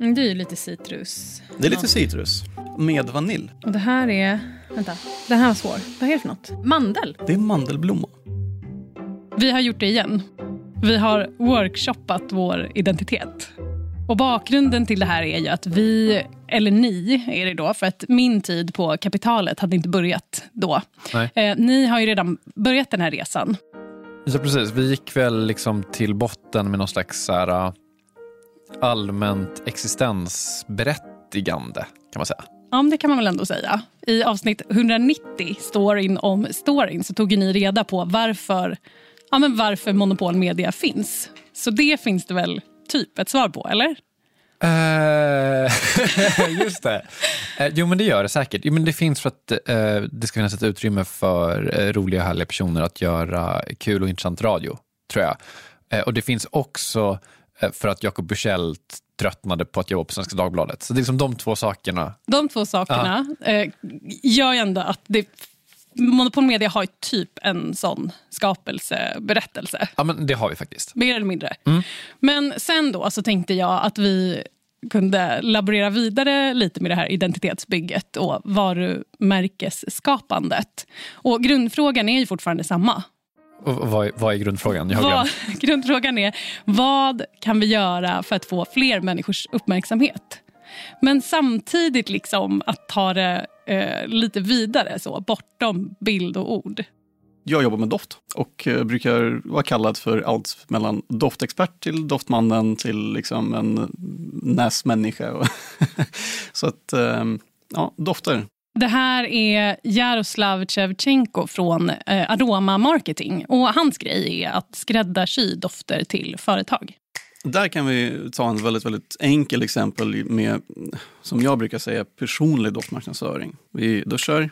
Det är ju lite citrus. Det är lite citrus med vanilj. Och det här är... Vänta, det här var svår. Vad är det för något? Mandel. Det är mandelblomma. Vi har gjort det igen. Vi har workshoppat vår identitet. Och bakgrunden till det här är ju att vi, eller ni är det då, för att min tid på kapitalet hade inte börjat då. Nej. Eh, ni har ju redan börjat den här resan. Ja, precis. Vi gick väl liksom till botten med någon slags så här, allmänt existensberättigande, kan man säga. Ja, det kan man väl ändå säga. I avsnitt 190, storyn om storyn, så tog ni reda på varför, ja, men varför Monopol Media finns. Så det finns det väl typ ett svar på, eller? Eh, just det. Eh, jo, men det gör det säkert. Jo, men det finns för att eh, det ska finnas ett utrymme för eh, roliga och härliga personer att göra kul och intressant radio, tror jag. Eh, och det finns också för att Jakob Bursell tröttnade på att jobba på Svenska Dagbladet. Så det är liksom de två sakerna. De två sakerna eh, gör ju ändå att det, Monopol Media har typ en sån skapelseberättelse. Ja, men det har vi faktiskt. Mer eller mindre. Men sen då så tänkte jag att vi kunde laborera vidare lite med det här identitetsbygget och varumärkesskapandet. Och grundfrågan är ju fortfarande samma. Och vad, är- vad är grundfrågan? Jag har Vad, grundfrågan är, vad kan vi göra för att få fler människors uppmärksamhet? Men samtidigt liksom att ta det eh, lite vidare, så bortom bild och ord. Jag jobbar med doft och eh, brukar vara kallad för allt mellan doftexpert till doftmannen till liksom en näsmänniska. Så att, eh, ja, dofter. Det här är Jaroslav Shevchenko från eh, Aroma Marketing. Och Hans grej är att skräddarsy dofter till företag. Där kan vi ta en väldigt, väldigt enkel exempel med, som jag brukar säga, personlig doftmarknadsföring. Vi duschar,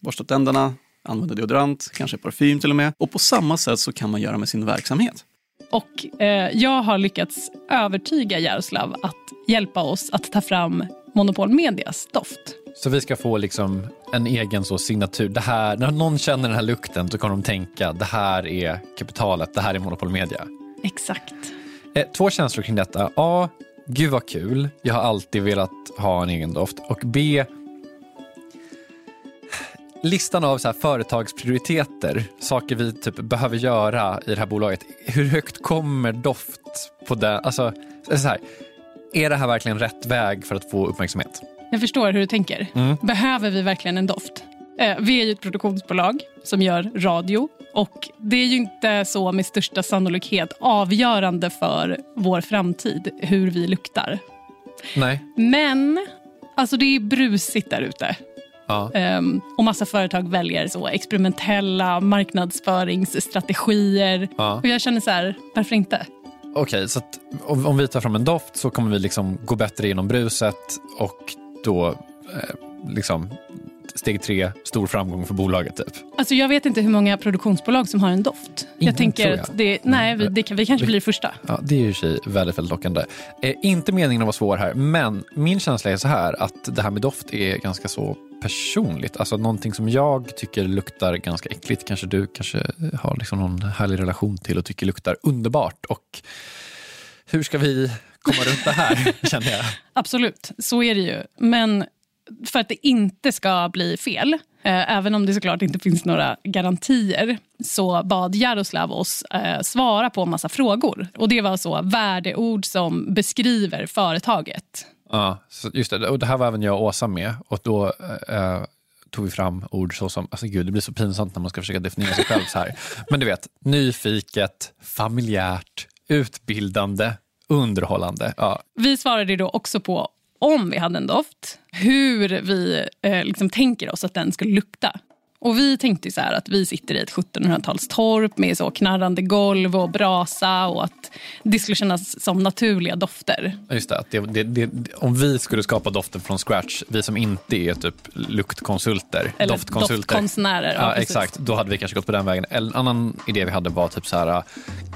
borstar tänderna, använder deodorant, kanske parfym till och med. Och på samma sätt så kan man göra med sin verksamhet. Och eh, jag har lyckats övertyga Jaroslav att hjälpa oss att ta fram Monopol Medias doft. Så vi ska få liksom en egen så signatur. Det här, när någon känner den här lukten så kommer de tänka det här är kapitalet, det här är Monopol Media. Exakt. Eh, två känslor kring detta. A. Gud vad kul. Jag har alltid velat ha en egen doft. Och B. Listan av så här företagsprioriteter, saker vi typ behöver göra i det här bolaget. Hur högt kommer doft på det? Alltså, så här, är det här verkligen rätt väg för att få uppmärksamhet? Jag förstår hur du tänker. Behöver vi verkligen en doft? Eh, vi är ju ett produktionsbolag som gör radio. Och Det är ju inte så med största sannolikhet avgörande för vår framtid hur vi luktar. Nej. Men alltså det är brusigt där ute. Ja. Ehm, och massa företag väljer så experimentella marknadsföringsstrategier. Ja. Och jag känner så här, varför inte? Okej, så att om, om vi tar fram en doft så kommer vi liksom gå bättre genom bruset och då eh, liksom steg tre, stor framgång för bolaget typ. Alltså jag vet inte hur många produktionsbolag som har en doft. Ingen, jag tänker jag. att det, nej, vi, det vi kanske blir det första. Ja, det är ju i sig väldigt, väldigt lockande. Eh, inte meningen att vara svår här, men min känsla är så här att det här med doft är ganska så personligt. Alltså någonting som jag tycker luktar ganska äckligt kanske du kanske har liksom någon härlig relation till och tycker luktar underbart. Och hur ska vi komma runt det här, känner jag? Absolut, så är det ju. Men för att det inte ska bli fel, eh, även om det såklart inte finns några garantier, så bad Jaroslav oss eh, svara på en massa frågor. Och Det var så värdeord som beskriver företaget. Ja, just det. Och det här var även jag och Åsa med. Och då eh, tog vi fram ord så som, alltså gud det blir så pinsamt när man ska försöka definiera sig själv så här. Men du vet, nyfiket, familjärt, utbildande, underhållande. Ja, Vi svarade då också på om vi hade en doft, hur vi eh, liksom tänker oss att den skulle lukta. Och Vi tänkte så att vi sitter i ett 1700-talstorp med så knarrande golv och brasa och att det skulle kännas som naturliga dofter. Just det, det, det, det, om vi skulle skapa doften från scratch, vi som inte är typ luktkonsulter, Eller doftkonsulter. doftkonstnärer. Ja, exakt, då hade vi kanske gått på den vägen. En annan idé vi hade var typ så här,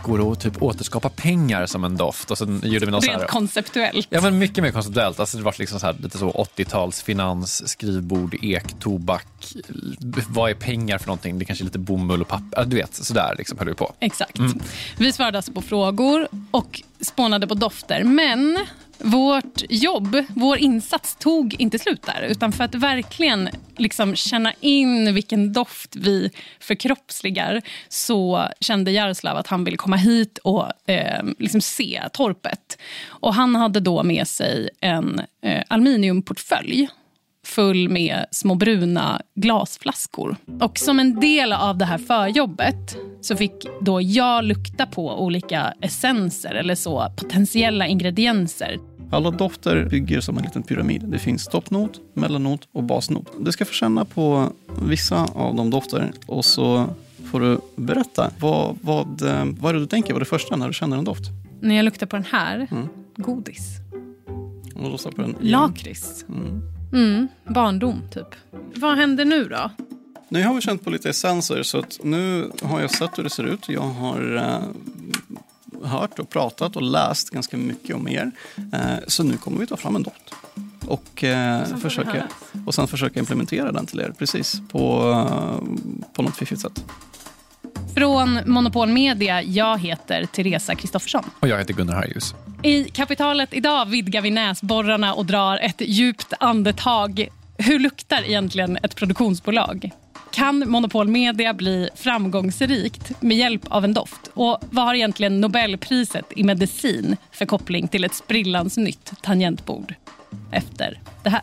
går det att typ återskapa pengar som en doft? Och sen gjorde vi något Rent så här, konceptuellt. Ja, men mycket mer konceptuellt. Alltså, det var liksom så här, lite så 80-tals finans, skrivbord, ek, tobak. Vad är pengar för någonting? Det kanske är lite bomull och papper. Du vet, sådär liksom höll vi på. Exakt. Vi svarade alltså på frågor och spånade på dofter. Men vårt jobb, vår insats tog inte slut där. Utan för att verkligen liksom känna in vilken doft vi förkroppsligar så kände Jaroslav att han ville komma hit och eh, liksom se torpet. Och han hade då med sig en eh, aluminiumportfölj full med små bruna glasflaskor. Och som en del av det här förjobbet så fick då jag lukta på olika essenser eller så potentiella ingredienser. Alla dofter bygger som en liten pyramid. Det finns toppnot, mellannot och basnot. Du ska få känna på vissa av de dofter och så får du berätta. Vad, vad, eh, vad är det du tänker på det första när du känner en doft? När jag luktar på den här, Mm. godis. Och då du den Lakrits. Mm. Mm, barndom, typ. Vad händer nu då? Nu har vi känt på lite essenser så att nu har jag sett hur det ser ut. Jag har eh, hört och pratat och läst ganska mycket om er. Eh, så nu kommer vi ta fram en doft. Och, eh, försöka, och sen försöka implementera den till er precis på, eh, på något fiffigt sätt. Från Monopol Media, jag heter Teresa Kristoffersson. Och jag heter Gunnar Harjus. I kapitalet idag vidgar vi näsborrarna och drar ett djupt andetag. Hur luktar egentligen ett produktionsbolag? Kan Monopol Media bli framgångsrikt med hjälp av en doft? Och vad har egentligen Nobelpriset i medicin för koppling till ett sprillans nytt tangentbord? Efter det här.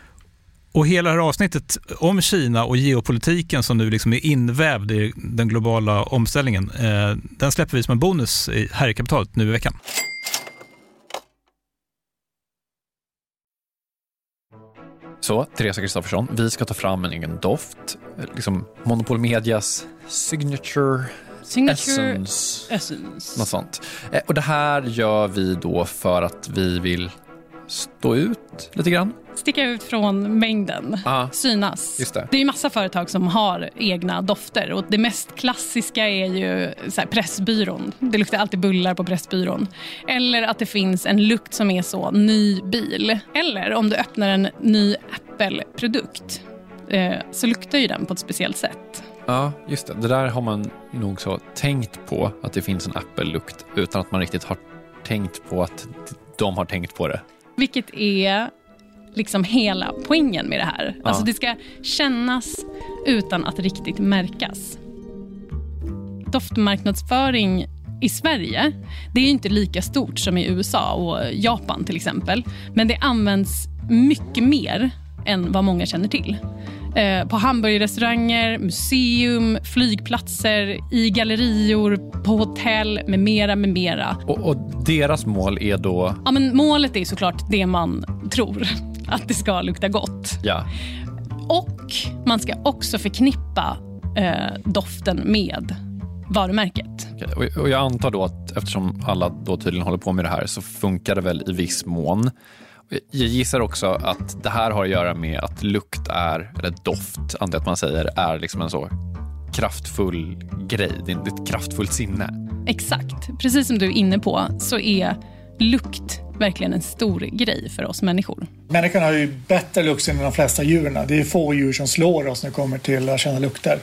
Och hela det här avsnittet om Kina och geopolitiken som nu liksom är invävd i den globala omställningen, eh, den släpper vi som en bonus i- här i kapitalet nu i veckan. Så, Teresa Kristoffersson, vi ska ta fram en egen doft. Liksom Monopol Medias signature, Signature essence. Essence. Något sånt. Eh, Och det här gör vi då för att vi vill stå ut lite grann. Sticka ut från mängden. Ja, Synas. just det. Det är ju massa företag som har egna dofter. Och Det mest klassiska är ju så här, Pressbyrån. Det luktar alltid bullar på Pressbyrån. Eller att det finns en lukt som är så ny bil. Eller om du öppnar en ny Apple-produkt eh, så luktar ju den på ett speciellt sätt. Ja, just det. Det där har man nog så tänkt på, att det finns en Apple-lukt, utan att man riktigt har tänkt på att de har tänkt på det. Vilket är liksom hela poängen med det här. Ja. Alltså det ska kännas utan att riktigt märkas. Doftmarknadsföring i Sverige det är inte lika stort som i USA och Japan till exempel. Men det används mycket mer än vad många känner till. Eh, på hamburgerrestauranger, museum, flygplatser, i gallerior, på hotell med mera, med mera. Och, och deras mål är då? Ja, men målet är såklart det man tror, att det ska lukta gott. Ja. Och man ska också förknippa eh, doften med varumärket. Okej, Och, jag antar då att eftersom alla då tydligen håller på med det här så funkar det väl i viss mån. Jag gissar också att det här har att göra med att lukt är, eller doft antar jag att man säger, är liksom en så kraftfull grej. Det är ett kraftfullt sinne. Exakt. Precis som du är inne på så är lukt verkligen en stor grej för oss människor. Människan har ju bättre luktsinne än de flesta djuren. Det är få djur som slår oss när det kommer till att känna lukter.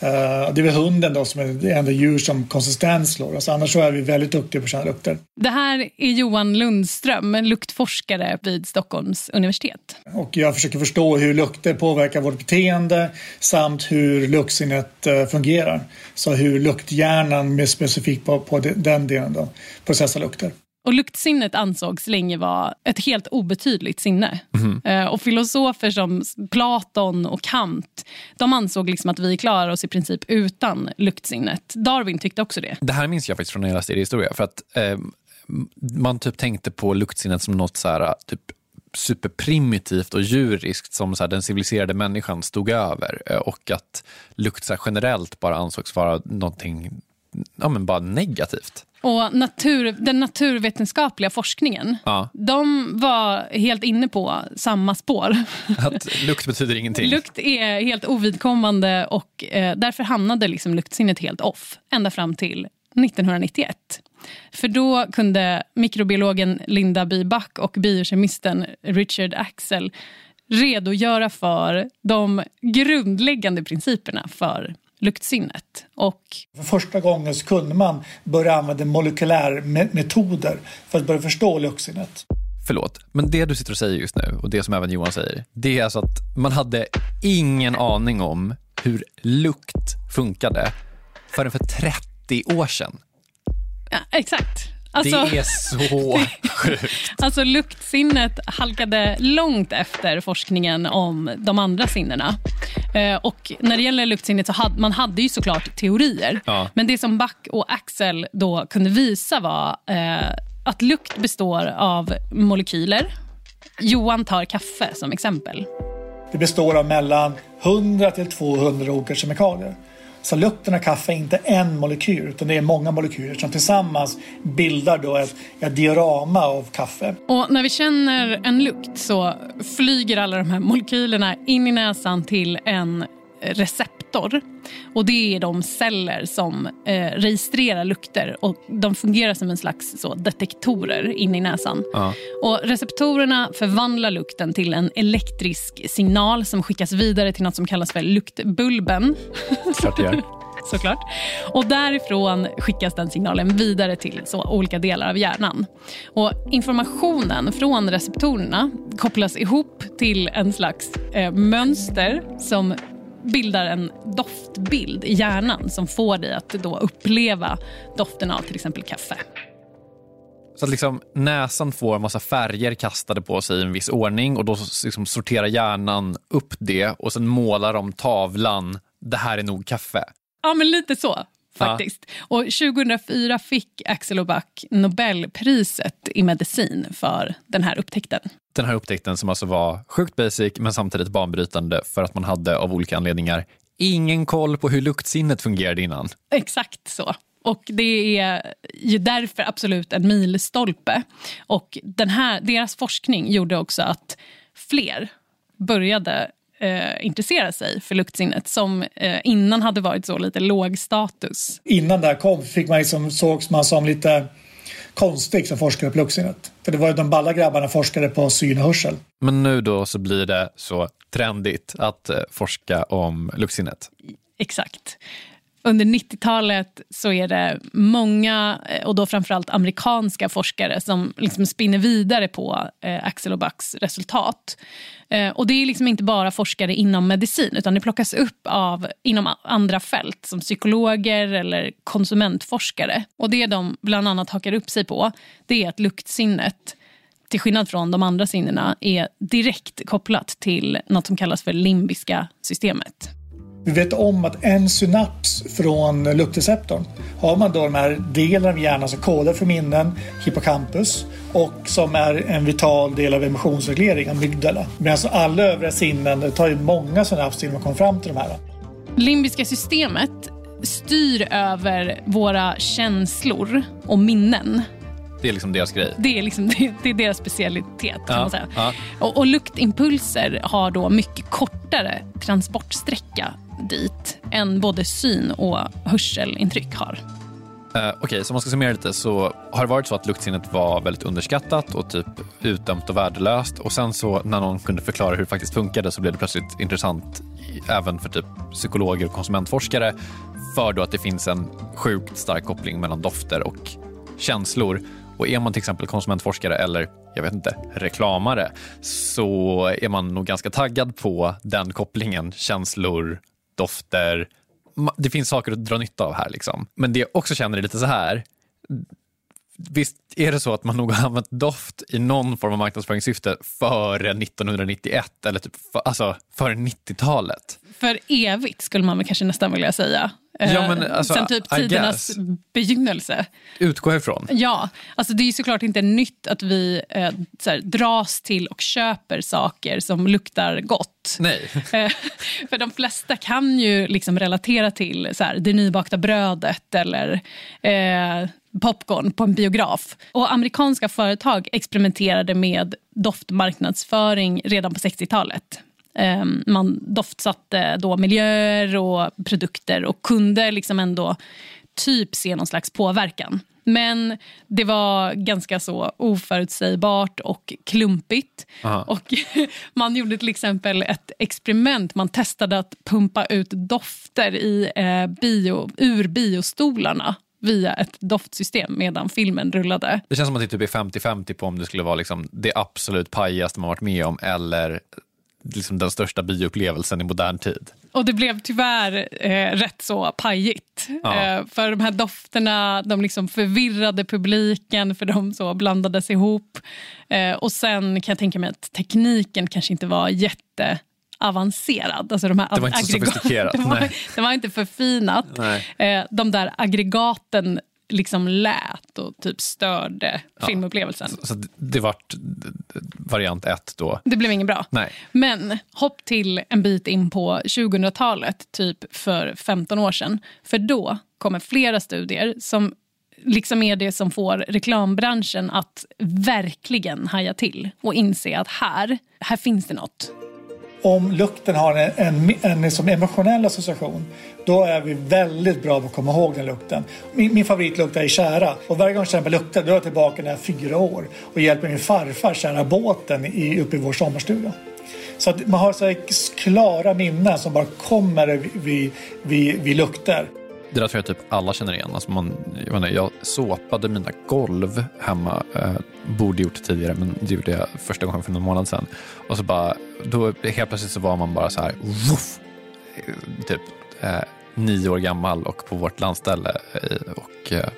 Eh, det är väl hunden då som är det enda djur som konsistens slår oss. Annars så är vi väldigt duktiga på att känna lukter. Det här är Johan Lundström, en luktforskare vid Stockholms universitet. Och jag försöker förstå hur lukter påverkar vårt beteende samt hur luktsinnet eh, fungerar. Så hur lukthjärnan mer specifikt på, på den delen då, processar lukter. Och luktsinnet ansågs länge vara ett helt obetydligt sinne. Eh, Och filosofer som Platon och Kant de ansåg liksom att vi klarar oss i princip utan luktsinnet. Darwin tyckte också det. Det här minns jag faktiskt från när jag läste historia. För att eh, man typ tänkte på luktsinnet som något så här, typ superprimitivt och djuriskt som så här, den civiliserade människan stod över. Eh, Och att lukt så här, generellt bara ansågs vara någonting ja, men bara negativt. Och natur, den naturvetenskapliga forskningen Ja. de var helt inne på samma spår. Att lukt betyder ingenting. Lukt är helt ovidkommande och eh, därför hamnade liksom luktsinnet helt off ända fram till 1991. För då kunde mikrobiologen Linda Byback och biokemisten Richard Axel redogöra för de grundläggande principerna för luktsinnet. Och För första gången så kunde man börja använda molekylärmetoder för att börja förstå luktsinnet. Förlåt, men det du sitter och säger just nu och det som även Johan säger, det är alltså att man hade ingen aning om hur lukt funkade förrän för 30 år sedan. ja, exakt. Alltså, det är så sjukt. Alltså luktsinnet halkade långt efter forskningen om de andra sinnena. Eh, och när det gäller luktsinnet så hade man hade ju såklart teorier. Ja. Men det som Back och Axel då kunde visa var eh, att lukt består av molekyler. Johan tar kaffe som exempel. Det består av mellan 100 till 200 olika kemikalier. Så lukten av kaffe är inte en molekyl utan det är många molekyler som tillsammans bildar då ett, ett diorama av kaffe. Och när vi känner en lukt så flyger alla de här molekylerna in i näsan till en receptor. Och Det är de celler som eh, registrerar lukter och de fungerar som en slags så, detektorer in i näsan. Ja. Och Receptorerna förvandlar lukten till en elektrisk signal som skickas vidare till något som kallas för luktbulben. Klart det gör. såklart. Och därifrån skickas den signalen vidare till så olika delar av hjärnan. Och informationen från receptorerna kopplas ihop till en slags eh, mönster som bildar en doftbild i hjärnan som får dig att då uppleva doften av till exempel kaffe. Så att liksom näsan får en massa färger kastade på sig i en viss ordning och då liksom sorterar hjärnan upp det och sen målar de tavlan, det här är nog kaffe. Ja, men lite så faktiskt. Och 2004 fick Axel Oback Nobelpriset i medicin för den här upptäckten. Den här upptäckten som alltså var sjukt basic men samtidigt banbrytande för att man hade av olika anledningar ingen koll på hur luktsinnet fungerade innan. Exakt så. Och Det är ju därför absolut en milstolpe. Och den här, deras forskning gjorde också att fler började eh, intressera sig för luktsinnet som eh, innan hade varit så lite låg status. Innan det här kom fick man liksom, sågs man som lite konstig som forskare på luktsinnet. För det var ju de balla grabbarna forskade på syn och hörsel. Men nu då så blir det så trendigt att eh, forska om luktsinnet. Exakt. Under 90-talet så är det många, eh, och då framförallt amerikanska forskare som liksom spinner vidare på eh, Axel och Bucks resultat. Eh, och Det är liksom inte bara forskare inom medicin utan det plockas upp av inom andra fält som psykologer eller konsumentforskare. Och Det de bland annat hakar upp sig på det är att luktsinnet till skillnad från de andra sinnena, är direkt kopplat till något som kallas för limbiska systemet. Vi vet om att en synaps från luktreceptorn har man då de här delarna av hjärnan som kodar för minnen, hippocampus, och som är en vital del av emotionsreglering, amygdala. Medan alla övriga sinnen, det tar ju många synapser innan man kommer fram till de här. Limbiska systemet styr över våra känslor och minnen. Det är liksom deras grej. Det är, liksom, det, är deras specialitet. kan Ja, man säga. ja. Och, och luktimpulser har då mycket kortare transportsträcka dit än både syn och hörselintryck har. Eh, Okej, så om man ska summera lite så har det varit så att luktsinnet var väldigt underskattat och typ utdömt och värdelöst och sen så när någon kunde förklara hur det faktiskt funkade så blev det plötsligt intressant även för typ psykologer och konsumentforskare för då att det finns en sjukt stark koppling mellan dofter och känslor. Och är man till exempel konsumentforskare eller jag vet inte, reklamare så är man nog ganska taggad på den kopplingen, känslor, dofter, det finns saker att dra nytta av här. Liksom. Men det jag också känner är lite så här. Visst är det så att man nog har använt doft i någon form av marknadsföringssyfte före 1991 eller typ för, alltså före 90-talet? För evigt skulle man väl kanske nästan vilja säga. Ja, Eh, men alltså, Sen typ tidernas begynnelse. Utgå ifrån. Ja, alltså det är såklart inte nytt att vi eh, här, dras till och köper saker som luktar gott. Nej. Eh, För de flesta kan ju liksom relatera till så här, det nybakta brödet eller eh, popcorn på en biograf. Och amerikanska företag experimenterade med doftmarknadsföring redan på 60-talet. Eh, Man doftsatte då miljöer och produkter och kunde liksom ändå typ se någon slags påverkan. Men det var ganska så oförutsägbart och klumpigt. Aha. Och man gjorde till exempel ett experiment. Man testade att pumpa ut dofter i eh, bio, ur biostolarna via ett doftsystem medan filmen rullade. Det känns som att det typ är 50-50 på om det skulle vara liksom det absolut pajigaste man varit med om eller liksom den största bioupplevelsen i modern tid. Och det blev tyvärr eh, rätt så pajigt. Ja. Eh, för de här dofterna de liksom förvirrade publiken för de så blandades ihop. Eh, och sen kan jag tänka mig att tekniken kanske inte var jätteavancerad. Alltså de här Det var inte så aggregat- sofistikerat, det, var, det var inte förfinat. Nej. Eh, de där aggregaten liksom lät och typ störde filmupplevelsen. Så det- det vart variant ett då. Det blev inget bra. Nej. Men hopp till en bit in på 2000-talet, typ för 15 år sedan. För då kommer flera studier som liksom är det som får reklambranschen att verkligen haja till och inse att här, här finns det något. Om lukten har en, en, en liksom emotionell association då är vi väldigt bra på att komma ihåg den lukten. Min, min favoritlukt är kära och varje gång jag känner på då är jag tillbaka när jag är fyra år och hjälper min farfar kära båten i, uppe i vår sommarstuga. Så att man har så här klara minnen som bara kommer vid, vid, vid lukter. Det där tror jag typ alla känner igen. Alltså man, jag, menar, jag såpade mina golv hemma. Eh, borde gjort det tidigare, men det gjorde jag första gången för någon månad sedan. Och så bara, då helt plötsligt så var man bara så här, woof, typ eh, nio år gammal och på vårt landställe. Eh, och eh,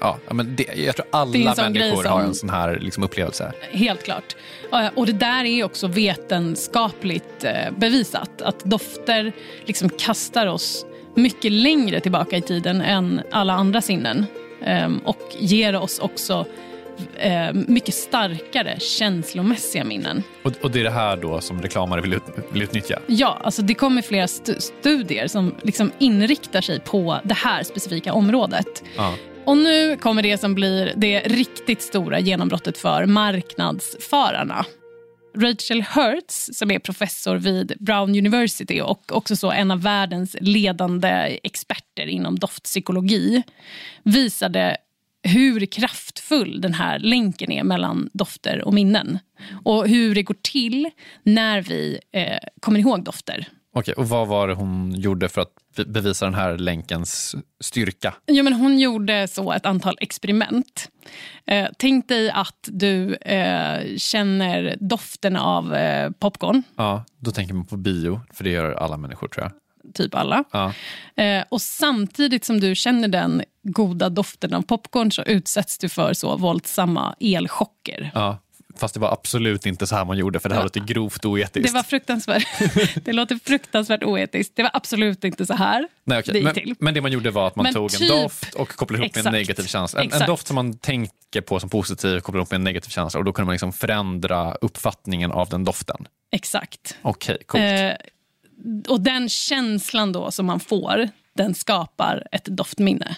ja, men det, jag tror alla människor som- har en sån här liksom, upplevelse. Helt klart. Och det där är också vetenskapligt eh, bevisat. Att dofter liksom kastar oss mycket längre tillbaka i tiden än alla andra sinnen. Ehm, Och ger oss också eh, mycket starkare känslomässiga minnen. Och, och det är det här då som reklamare vill, ut, vill utnyttja. Ja, alltså det kommer flera stu- studier som liksom inriktar sig på det här specifika området. Ja. Och nu kommer det som blir det riktigt stora genombrottet för marknadsförarna. Rachel Hertz, som är professor vid Brown University och också så en av världens ledande experter inom doftpsykologi, visade hur kraftfull den här länken är mellan dofter och minnen. Och hur det går till när vi eh, kommer ihåg dofter. Okej, och vad var det hon gjorde för att be- bevisa den här länkens styrka? Ja, men hon gjorde så ett antal experiment. Eh, tänk dig att du eh, känner doften av eh, popcorn, Ja, då tänker man på bio, för det gör alla människor tror jag. typ alla. Ja. Eh, och samtidigt som du känner den goda doften av popcorn så utsätts du för så våldsamma elchocker. Ja, Fast det var absolut inte så här man gjorde för det här låter grovt oetiskt. Det var fruktansvärt. det låter fruktansvärt oetiskt. Det var absolut inte så här Nej, okay. det men, till. men det man gjorde var att man Men tog typ- en doft och kopplade ihop med en Exakt. negativ känsla. En, en Exakt. doft som man tänker på som positiv kopplar ihop med en negativ känsla och då kunde man liksom förändra uppfattningen av den doften. Exakt. Okej, coolt. Eh, och den känslan då som man får, den skapar ett doftminne.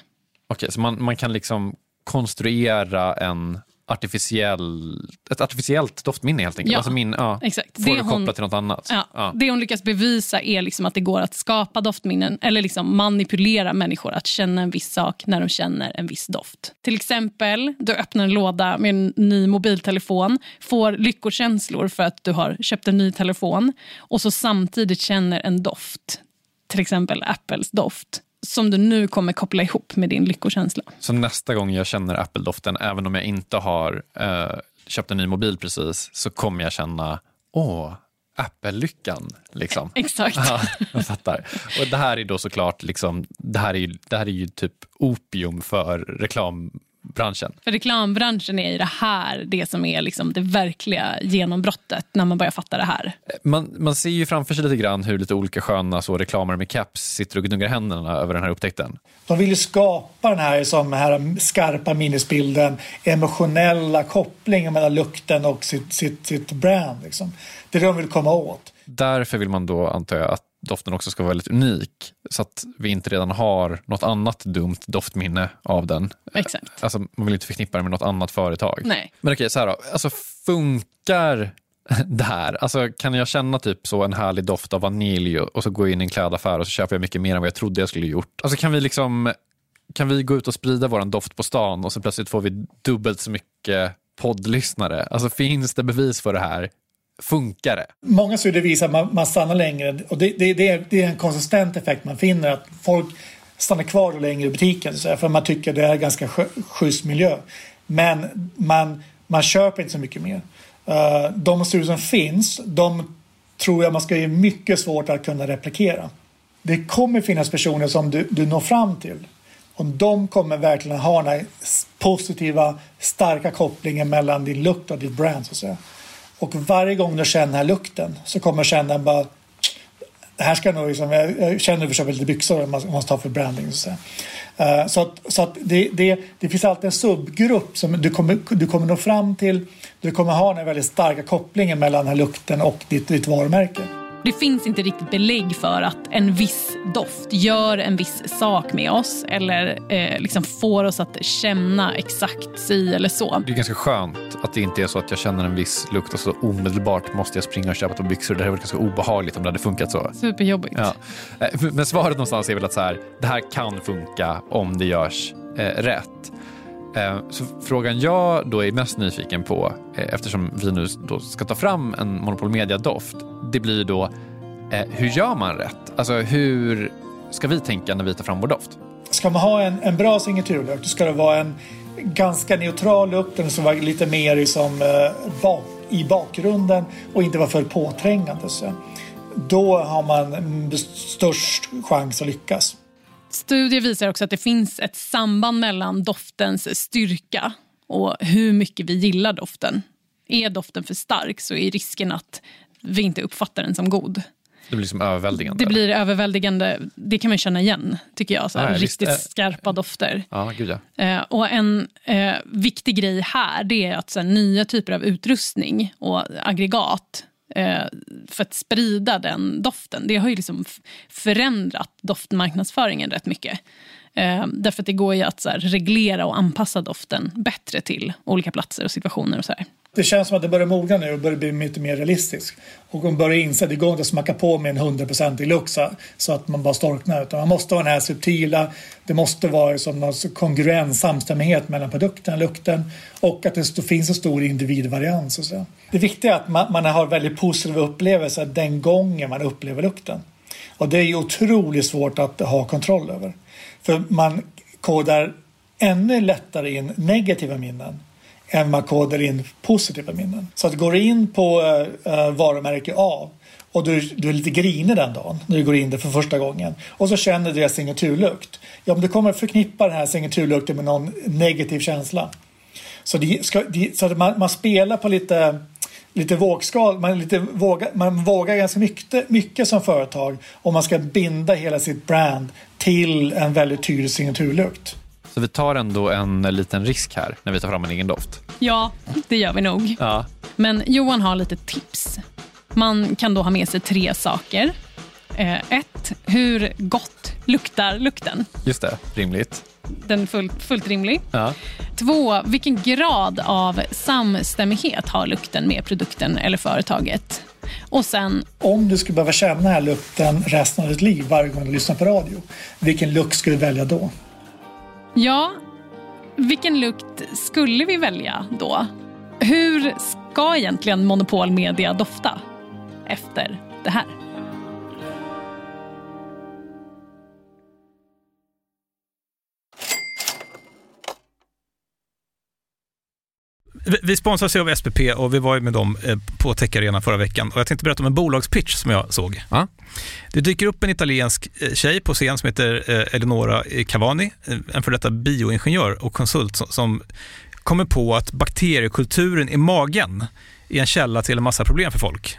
Okej, så man, man kan liksom konstruera en artificiell, ett artificiellt doftminne helt enkelt. Ja, alltså min, ja, exakt. Får Det det kopplat till något annat. Ja, Ja. Det hon lyckas bevisa är liksom att det går att skapa doftminnen eller liksom manipulera människor att känna en viss sak när de känner en viss doft. Till exempel, du öppnar en låda med en ny mobiltelefon, får lyckokänslor för att du har köpt en ny telefon och så samtidigt känner en doft, till exempel Apples doft, som du nu kommer koppla ihop med din lyckokänsla. Så nästa gång jag känner Apple-doften, även om jag inte har eh, köpt en ny mobil precis, så kommer jag känna, åh, Apple-lyckan. Liksom. Exakt. Ja, jag fattar. Och det här är då såklart, liksom, det, här är ju, det här är ju typ opium för reklambranschen. För reklambranschen är ju det här det som är liksom det verkliga genombrottet när man börjar fatta det här. Man, man ser ju framför sig lite grann hur lite olika sköna så reklamer med caps sitter och gnuggar händerna över den här upptäckten. De vill ju skapa den här, som här skarpa minnesbilden, emotionella kopplingen mellan lukten och sitt, sitt, sitt brand. Liksom. Det är det de vill komma åt. Därför vill man då, antar jag, att doften också ska vara väldigt unik. Så att vi inte redan har något annat dumt doftminne av den. Exakt. Alltså, man vill inte förknippa det med något annat företag. Nej. Men okej, så här då. Alltså, funkar det här? Alltså, kan jag känna typ så en härlig doft av vanilj och så går jag in i en klädaffär och så köper jag mycket mer än vad jag trodde jag skulle gjort? Alltså, kan vi liksom kan vi gå ut och sprida vår doft på stan och så plötsligt får vi dubbelt så mycket poddlyssnare? Alltså, finns det bevis för det här? Funkar det? Många studier visar att man, man stannar längre och det, det, det, är, det är en konsistent effekt man finner att folk stannar kvar längre i butiken så att för man tycker det är en ganska schysst miljö. Men man, man köper inte så mycket mer. Eh, de studier som finns, de tror jag man ska ge mycket svårt att kunna replikera. Det kommer finnas personer som du, du når fram till och de kommer verkligen ha den här positiva, starka kopplingen mellan din lukt och ditt brand. Så att säga. Och varje gång du känner den här lukten så kommer du känna bara det här ska nog liksom, jag jag känner att vi köper lite byxor om man om man tar för branding. Så, att så att, så att det, det, det finns alltid en subgrupp som du kommer, du kommer nå fram till. Du kommer ha den väldigt starka kopplingen mellan den här lukten och ditt, ditt varumärke. Det finns inte riktigt belägg för att en viss doft gör en viss sak med oss eller eh, liksom får oss att känna exakt si eller så. Det är ganska skönt att det inte är så att jag känner en viss lukt och så omedelbart måste jag springa och köpa ett par byxor. Det hade varit ganska obehagligt om det hade funkat så. Superjobbigt. Ja. Eh, Men svaret någonstans är väl att så här, det här kan funka om det görs eh, rätt. Eh, så frågan jag då är mest nyfiken på, eh, eftersom vi nu då ska ta fram en Monopol Media-doft, det blir då eh, hur gör man rätt? Alltså hur ska vi tänka när vi tar fram vår doft? Ska man ha en, en bra signaturlök, då ska det vara en ganska neutral lukt. Den ska vara lite mer liksom, bak, i bakgrunden och inte vara för påträngande. Så. Då har man störst chans att lyckas. Studier visar också att det finns ett samband mellan doftens styrka och hur mycket vi gillar doften. Är doften för stark så är risken att vi inte uppfattar den som god. Det blir liksom överväldigande. Det blir överväldigande. Det kan man känna igen, tycker jag. Så här, Ja, visst. riktigt Eh. skarpa dofter. Ja, gud ja. Eh, och en eh, viktig grej här det är att så här, nya typer av utrustning och aggregat Eh, för att sprida den doften, det har ju liksom förändrat doftmarknadsföringen rätt mycket. Eh, därför att det går ju att så här, reglera och anpassa doften bättre till olika platser och situationer. och så här. Det känns som att det börjar mogna nu och börjar bli mycket mer realistisk. Och hon börjar inse att det går inte att smacka på med en 100% i luxa så- att man bara storknar. Utan man måste ha den här subtila, det måste vara som någon kongruens, samstämmighet mellan produkten lukten och att det finns en stor individvarians. Och Så. Det viktiga är att man, man har väldigt positiva upplevelser den gången man upplever lukten. Och det är ju otroligt svårt att ha kontroll över. För man kodar ännu lättare in negativa minnen än man kodar in positiva minnen. Så att går du in på uh, varumärke A och du, du är lite grinig den dagen när du går in där för första gången och så känner du deras signaturlukt. Ja, men du kommer förknippa den här signaturlukten med någon negativ känsla. Så, det ska, det, så att man, man spelar på lite lite vågskal, man, lite vågar, man vågar ganska mycket, mycket som företag om man ska binda hela sitt brand till en väldigt tydlig signaturlukt. Så vi tar ändå en liten risk här när vi tar fram en egen doft. Ja, det gör vi nog. Ja. Men Johan har lite tips. Man kan då ha med sig tre saker. Eh, ett, hur gott luktar lukten? Just det, rimligt. Den är fullt, fullt rimlig. Ja. Två, vilken grad av samstämmighet har lukten med produkten eller företaget? Och sen, Om du skulle behöva känna den här lukten resten av ditt liv varje gång du lyssnar på radio, vilken lukt skulle du välja då? Ja, vilken lukt skulle vi välja då? Hur ska egentligen Monopol Media dofta efter det här? Vi- sponsras ju av SPP och vi var ju med dem eh, på Tech förra veckan. Och jag tänkte berätta om en bolagspitch som jag såg. Ja. Det dyker upp en italiensk eh, tjej på scen som heter eh, Eleonora Cavani, en för detta bioingenjör och konsult som, kommer på att bakteriekulturen i magen är en källa till en massa problem för folk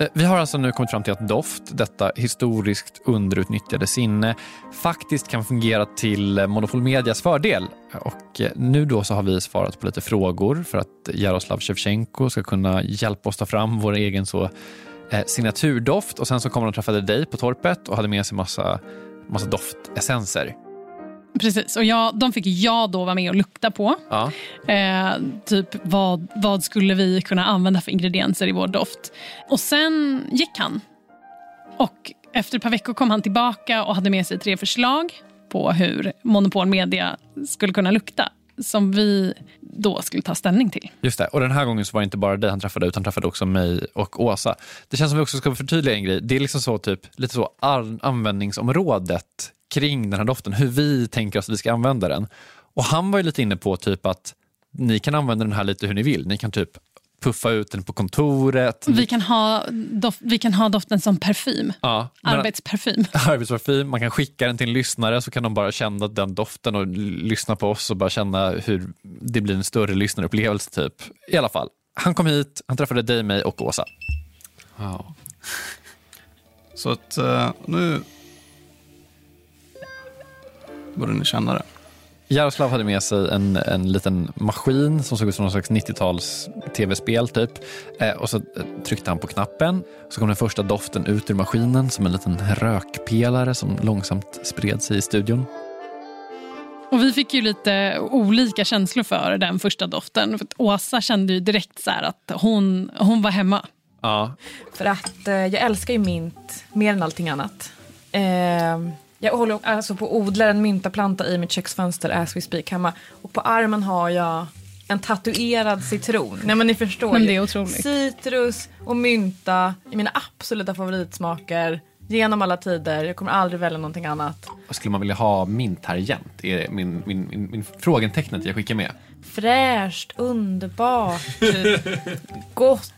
Eh, vi har alltså nu kommit fram till att doft, detta historiskt underutnyttjade sinne, faktiskt kan fungera till Monopol Medias fördel. Och eh, nu då så har vi svarat på lite frågor för att Jaroslav Shevchenko ska kunna hjälpa oss ta fram vår egen så eh, signaturdoft och sen så kom han och träffade dig på torpet och hade med sig massa, massa doftessenser. Precis, och jag, de fick jag då vara med och lukta på. Ja. Eh, typ vad, vad skulle vi kunna använda för ingredienser i vår doft? Och sen gick han. Och efter ett par veckor kom han tillbaka och hade med sig tre förslag på hur Monopol Media skulle kunna lukta. Som vi då skulle ta ställning till. Just det, och den här gången så var det inte bara dig han träffade utan han träffade också mig och Åsa. Det känns som vi också ska förtydliga en grej. Det är liksom så typ, lite så an- användningsområdet kring den här doften, hur vi tänker oss att vi ska använda den. Och han var ju lite inne på typ att ni kan använda den här lite hur ni vill. Ni kan typ puffa ut den på kontoret. Vi kan ha, doft, vi kan ha doften som parfym. Ja, Arbetsparfym. arbetsparfym. Man kan skicka den till en lyssnare så kan de bara känna den doften och lyssna på oss och bara känna hur det blir en större lyssnarupplevelse. Typ. I alla fall, han kom hit, han träffade dig, mig och Åsa. Ja. Så att eh, nu borde ni känna det. Jaroslav hade med sig en, en liten maskin som såg ut som någon slags 90-tals tv-spel typ. Eh, och så eh, tryckte han på knappen. Så kom den första doften ut ur maskinen som en liten rökpelare som långsamt spred sig i studion. Och vi fick ju lite olika känslor för den första doften. För Åsa kände ju direkt så att hon, hon var hemma. Ja. För att eh, jag älskar ju mint mer än allting annat. Eh, jag håller alltså på att odla en myntaplanta i mitt köksfönster as we speak hemma. Och på armen har jag en tatuerad citron. Nej men ni förstår Men det är otroligt. Citrus och mynta är mina absoluta favoritsmaker. Genom alla tider. Jag kommer aldrig välja någonting annat. Vad skulle man vilja ha mint här jämt? Är min, min, min, min frågetecknet jag skickar med. Fräscht, underbart, gott,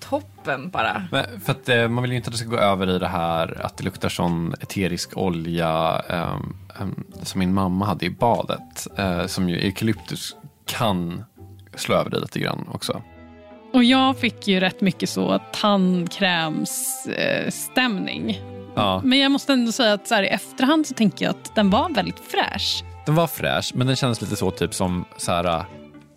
toppen bara. Men för att eh, man vill ju inte att det ska gå över i det här att det luktar sån eterisk olja ehm, ehm, som min mamma hade i badet. Eh, som ju eukalyptus kan slå över det lite grann också. Och jag fick ju rätt mycket så tandkrämsstämning. Eh, stämning. Ja. Men jag måste ändå säga att så här, i efterhand så tänker jag att den var väldigt fräsch. Den var fräsch, men den kändes lite så typ som så här,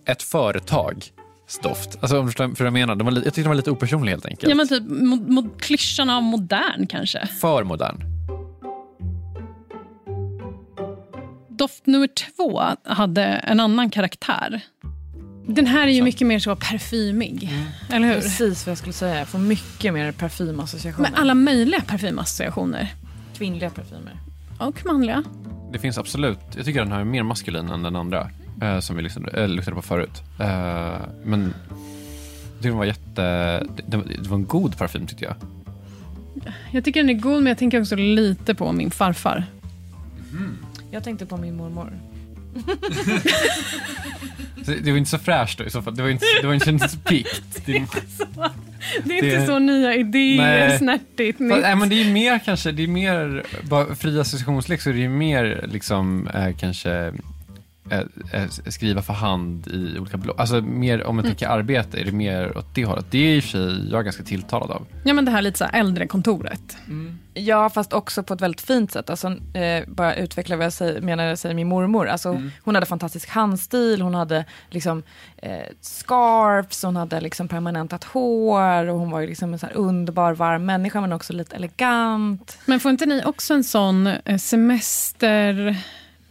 ett företags doft. Alltså, om du förstår vad jag menar. Den var, jag tyckte den var lite opersonlig helt enkelt. Ja, men typ mo- mo- klyschan av modern kanske. För modern. Doft nummer två hade en annan karaktär. Den här är ju mycket mer så parfymig. Eller hur? Precis vad jag skulle säga. Jag får mycket mer parfymassociationer. Med alla möjliga parfymassociationer. Kvinnliga parfymer. Och manliga. Det finns absolut, jag tycker den här är mer maskulin än den andra eh, som vi liksom, eh, luktade på förut. Eh, men den var jätte, det, det, var- en god parfym tyckte jag. Jag tycker den är god, men jag tänker också lite på min farfar. Jag tänkte på min mormor. Så det var inte så fräscht då i så fall. Det var inte, det var inte, inte så pikt. Det, Det är Det- inte så nya idéer, Nej. snärtigt, nytt. nej, men det är mer kanske, det är mer, bara fri associationslek så är det ju mer liksom eh, kanske skriva för hand i olika block. Alltså mer om man tänker arbete är det mer åt det hållet. Det är i och för sig jag ganska tilltalad av. Ja, men det här lite så här äldre kontoret. Ja, fast också på ett väldigt fint sätt. Alltså, eh, bara utveckla vad jag säger, menar jag säger min mormor. Alltså, Hon hade fantastisk handstil, hon hade liksom, eh, scarfs, hon hade liksom permanentat hår och hon var ju liksom en så här underbar, varm människa men också lite elegant. Men får inte ni också en sån eh, semester...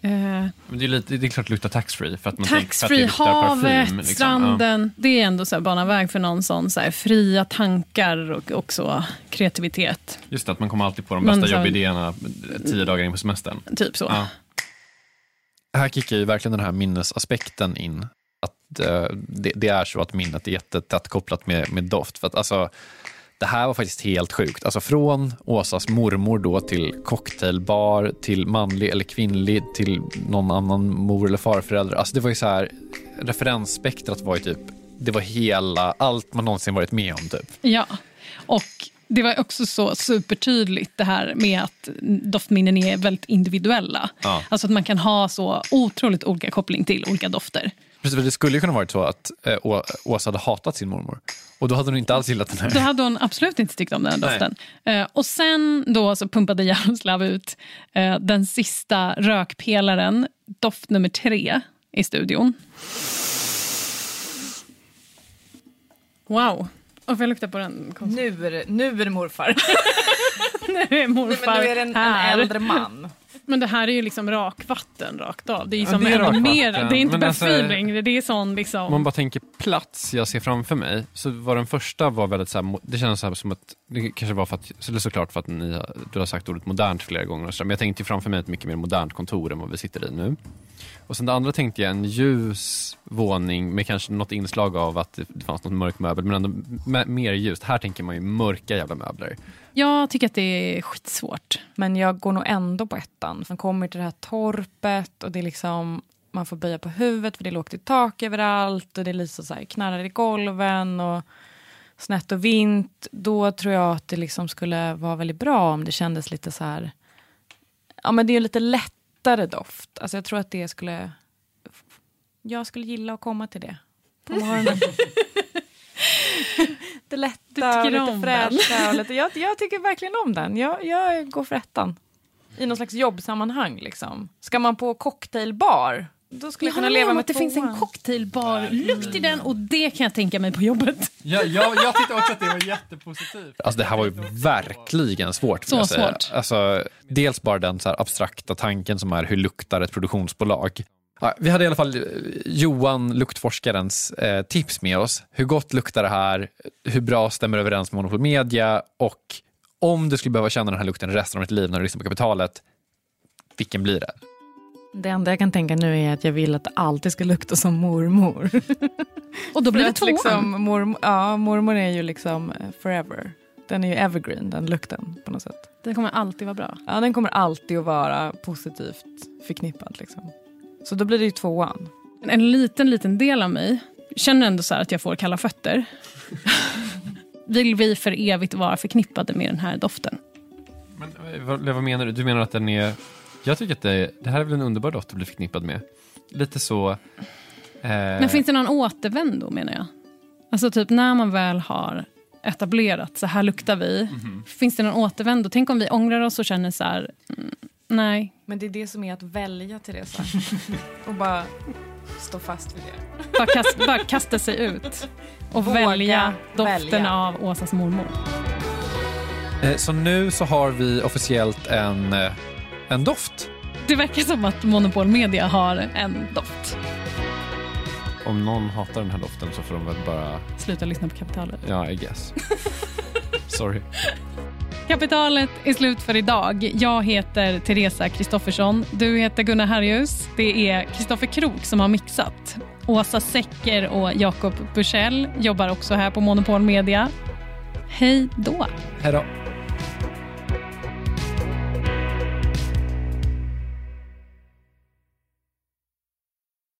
Eh, Men det, är lite, det är klart det luktar taxfree för att man tänker- för att det Taxfree, havet, parfym, liksom. stranden. Det är ändå så här bana väg för någon sån så här fria tankar och också kreativitet. Ja, just det, att man kommer alltid på de bästa så- jobbidéerna tio dagar in på semestern. Typ så. Ja. Här kickar ju verkligen den här minnesaspekten in. Att eh, det, det är så att minnet är jättetätt kopplat med, med doft. För att alltså, det här var faktiskt helt sjukt. Alltså från Åsas mormor då till cocktailbar, till manlig eller kvinnlig, till någon annan mor eller farförälder. Alltså det var ju så här, referensspektrat var ju typ, det var hela, allt man någonsin varit med om typ. Ja, och det var också så supertydligt det här med att doftminnen är väldigt individuella. Ja. Alltså att man kan ha så otroligt olika koppling till olika dofter. Precis, det skulle ju kunna varit så att eh, Åsa hade hatat sin mormor. Och då hade hon inte alls gillat den här. Då hade hon absolut inte tyckt om den här doften. Eh, och sen då så pumpade Jaroslav ut eh, den sista rökpelaren, doft nummer tre, i studion. Wow. Och får jag lukta på den? Nu är det, nu är det morfar. Nu är morfar Nej, men nu är det en, en äldre man. Men det här är ju liksom rakvatten rakt av. Det är, ju Ja, som det är mer, det är inte Men alltså- längre. Det är sån liksom... Om man bara tänker plats jag ser framför mig, så var den första var väldigt så här, det kändes så här som att, det kanske var för att, så det är såklart för att ni, du har sagt ordet modernt flera gånger, men jag tänkte framför mig ett mycket mer modernt kontor än vad vi sitter i nu. Och sen det andra tänkte jag en ljus våning med kanske något inslag av att det, fanns något mörk möbel, men ändå mer ljust. Här tänker man ju mörka jävla möbler. Jag tycker att det är skitsvårt. Men jag går nog ändå på ettan. Man kommer till det här torpet och det är liksom man får böja på huvudet för det är lågt i tak överallt och det är lite så här knarrar i golven och snett och vint. Då tror jag att det liksom skulle vara väldigt bra om det kändes lite så här. Ja, men det är ju lite lättare doft. Alltså jag tror att det skulle. Jag skulle gilla att komma till det på morgonen. det lätta och lite fräscha. Och lite, jag, jag tycker verkligen om den. Jag, jag går för ettan. i någon slags jobbsammanhang. Liksom. Ska man på cocktailbar, då skulle jag, kunna leva med att det finns en cocktailbar-lukt i den och det kan jag tänka mig på jobbet. Ja, jag, jag tyckte också att det var jättepositivt. Alltså det här var ju verkligen svårt. Så jag säga. svårt. Alltså, dels bara den så här abstrakta tanken som är hur luktar ett produktionsbolag. Ja, vi hade i alla fall eh, Johan, luktforskarens eh, tips med oss. Hur gott luktar det här? Hur bra stämmer det överens med Monopol Media? Och om du skulle behöva känna den här lukten resten av ditt liv när du lyssnar på Kapitalet, vilken blir det? Det enda jag kan tänka nu är att jag vill att det alltid ska lukta som mormor. Och då blir det att tvåan. liksom, mormor, ja, mormor är ju liksom eh, forever. Den är ju evergreen, den lukten på något sätt. Det kommer alltid vara bra. Ja, den kommer alltid att vara positivt förknippad. Liksom. Så då blir det ju tvåan. En liten, liten del av mig känner ändå så här att jag får kalla fötter. Vill vi för evigt vara förknippade med den här doften? Men, eh, vad, vad menar du? Du menar att den är... Jag tycker att det, det här är väl en underbar doft att bli förknippad med. Lite så... Eh, Men finns det någon återvändo menar jag? Alltså typ när man väl har etablerat, så här luktar vi. Finns det någon återvändo? Tänk om vi ångrar oss och känner så här, mm, nej. Men det är det som är att välja, Teresa. Och bara stå fast vid det. Bara, kast, bara kasta sig ut och Våga välja doften välja. av Åsas mormor. eh, så nu så har vi officiellt en, eh, en doft. Det verkar som att Monopol Media har en doft. Om någon hatar den här doften så får de väl bara... Sluta lyssna på Kapitalet. Ja, I guess. Sorry. Kapitalet är slut för idag. Jag heter Teresa Kristoffersson. Du heter Gunnar Harrius. Det är Kristoffer Krook som har mixat. Åsa Secker och Jakob Bursell jobbar också här på Monopol Media. Hej då! Hej då.